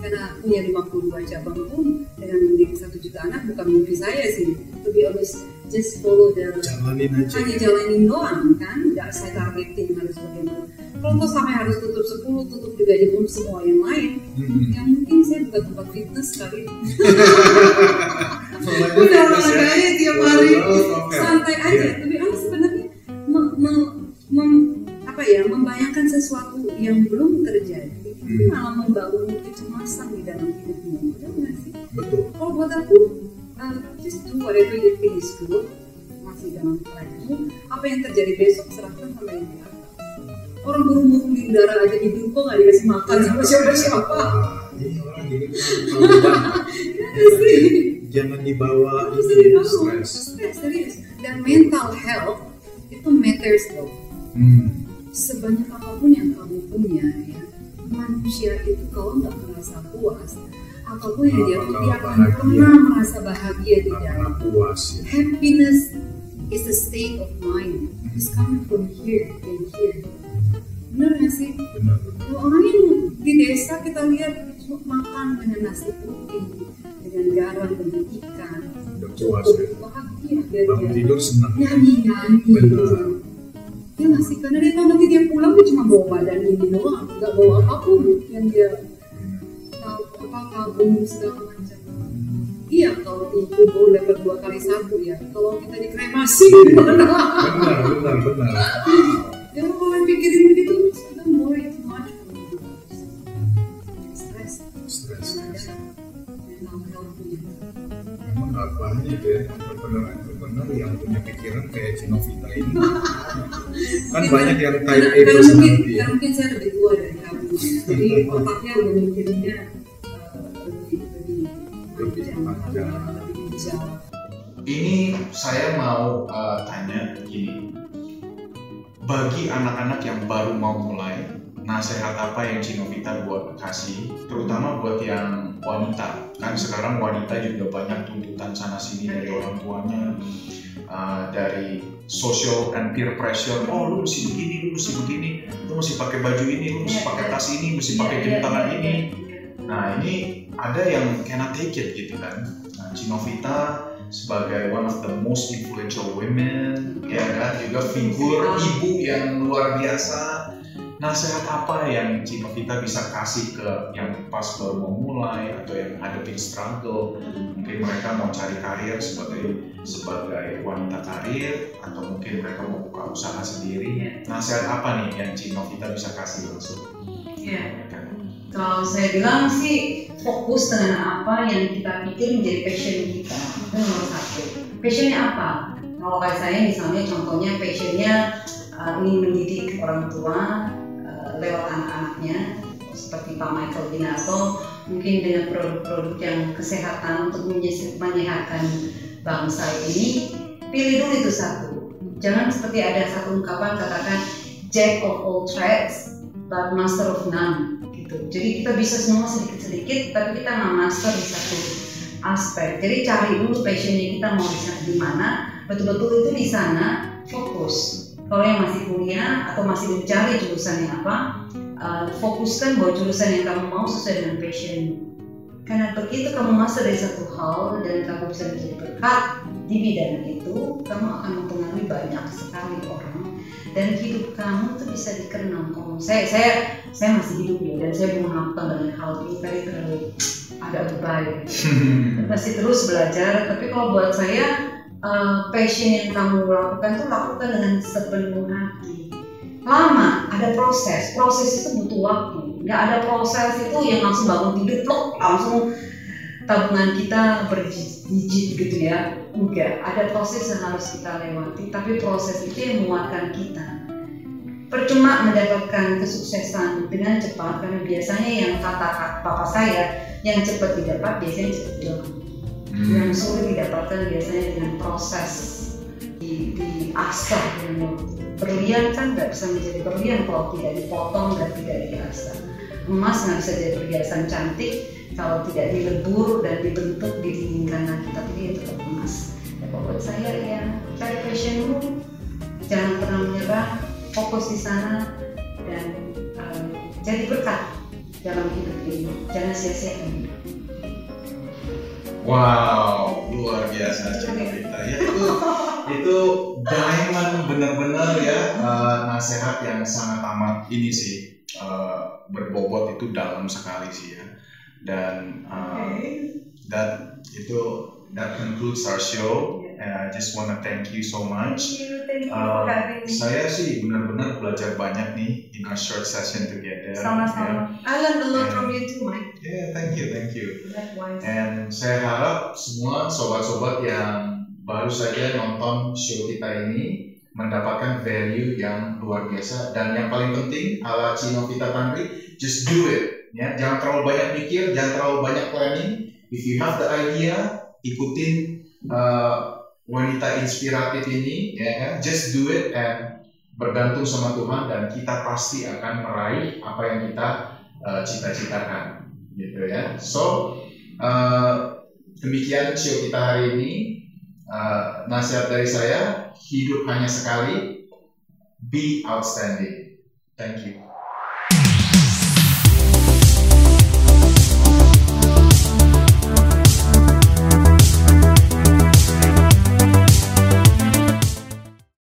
karena punya 52 cabang pun dengan mendidik satu juta anak bukan mimpi saya sih to be honest just follow the jalanin aja hanya jalanin doang kan nggak saya targetin harus bagaimana kalau toh sampai harus tutup 10 tutup juga aja pun semua yang lain Mhm. yang mungkin saya buka tempat fitness kali (laughs) (laughs) udah ya. olahraganya santai aja. Iya. tapi aku sebenarnya me- me- mem- apa ya membayangkan sesuatu yang belum terjadi itu Hmm. malah membangun kecemasan di dalam hidupmu betul nggak sih? Betul. Kalau buat aku uh, just do whatever you feel is good masih dalam trackmu apa yang terjadi besok serahkan sama yang di atas. Orang burung-burung di udara aja di kok nggak dikasih makan sama siapa-siapa apa pun yang dia akan pernah merasa bahagia di dalam. puas ya. Happiness is a state of mind. It's coming from here and here. Benar nggak sih? Benar. Orang yang di desa kita lihat makan dengan nasi putih dengan garam dengan ikan. Puas ya. bahagia. Dia tidur senang. Nyanyi nyanyi dapat dua kali satu ya. Kalau kita dikremasi. Gimana benar. Benar benar jangan yang pikirin begitu. Don't worry too much stres stres. Ada. Mental health-nya memang nggak banyak ya entrepreneur entrepreneur yang punya pikiran kayak Cinovita ini. Kan banyak yang type A karena, karena mungkin personality ya. karena mungkin saya lebih tua dari kamu. Jadi otaknya udah mikirnya eh, lebih Lebih panjang Ini saya mau uh, tanya gini. Bagi anak-anak yang baru mau mulai, nasihat apa yang Cinovita buat kasih, terutama buat yang wanita. Kan sekarang wanita juga banyak tuntutan sana sini dari orang tuanya, uh, dari social and peer pressure. Oh, lu mesti begini, lu mesti begini, lu mesti pakai baju ini, lu mesti Iya, pakai iya. tas ini, mesti pakai Iya, jam tangan ini. Nah ini ada yang cannot take it gitu kan. Cinovita sebagai one of the most influential women, ya kan? Juga figur ibu yang luar biasa. nasihat apa yang Cinovita bisa kasih ke yang pas baru mau mulai atau yang hadapin struggle? Mungkin mereka mau cari karir sebagai sebagai wanita karir atau mungkin mereka mau buka usaha sendiri. Nasihat apa nih yang Cinovita bisa kasih langsung? Iya. Kalau saya bilang sih fokus dengan apa yang kita pikir menjadi passion kita itu nomor satu. Passionnya apa? Kalau kayak saya misalnya contohnya passionnya uh, ingin mendidik orang tua uh, lewat anak-anaknya seperti Pak Michael Ginato mungkin dengan produk-produk yang kesehatan untuk menye- menyehatkan bangsa ini pilih dulu itu satu jangan seperti ada satu ungkapan katakan jack of all trades but master of none gitu. Jadi kita bisa semua sedikit-sedikit, tapi kita nggak master di satu aspek. Jadi cari dulu passionnya kita mau di di mana, betul-betul itu di sana fokus. Kalau yang masih kuliah atau masih mencari jurusannya apa, uh, fokuskan bahwa jurusan yang kamu mau sesuai dengan passion. Karena begitu kamu master dari satu hal dan kamu bisa menjadi berkat di bidang itu, kamu akan mempengaruhi banyak sekali orang dan hidup kamu tuh bisa dikenal kalau saya saya saya masih hidup ya dan saya belum melakukan banyak hal ini tadi terlalu agak berbahaya (laughs) masih terus belajar tapi kalau buat saya uh, passion yang kamu lakukan tuh lakukan dengan sepenuh hati. Lama ada proses. Proses itu butuh waktu. Nggak ada proses itu yang langsung bangun tidur plok langsung tabungan kita berjijit gitu ya. Enggak ada proses yang harus kita lewati tapi proses itu yang menguatkan kita. Percuma mendapatkan kesuksesan dengan cepat karena biasanya yang kata papa saya yang cepat didapat biasanya cepat hilang. Yang sulit didapatkan biasanya dengan proses di, di asah dengan waktu berlian kan nggak bisa menjadi berlian kalau tidak dipotong dan tidak diasah. Emas nggak bisa jadi perhiasan cantik kalau tidak dilebur dan dibentuk didinginkan lagi tapi dia tetap emas ya buat saya ya cari passionmu jangan pernah menyerah fokus di sana dan um, jadi berkat dalam hidup ini jangan sia-siakan Wow, luar biasa Cinovita. Ya, itu itu diamond benar-benar ya uh, nasihat yang sangat amat ini sih uh, berbobot itu dalam sekali sih ya. Dan uh, that itu that concludes our show. And I just wanna thank you so much. Uh, saya sih benar-benar belajar banyak nih in our short session together. sama-sama. I learned a lot from you too Mike. Yeah, thank you, thank you. likewise. And saya harap semua sobat-sobat yang baru saja nonton show kita ini mendapatkan value yang luar biasa. Dan yang paling penting ala Cino Vita Tanri just do it ya jangan terlalu banyak mikir jangan terlalu banyak planning. If you have the idea ikutin uh, wanita inspiratif ini ya kan just do it and bergantung sama Tuhan dan kita pasti akan meraih apa yang kita uh, cita-citakan gitu ya. So uh, demikian show kita hari ini. Uh, nasihat dari saya hidup hanya sekali be outstanding. Thank you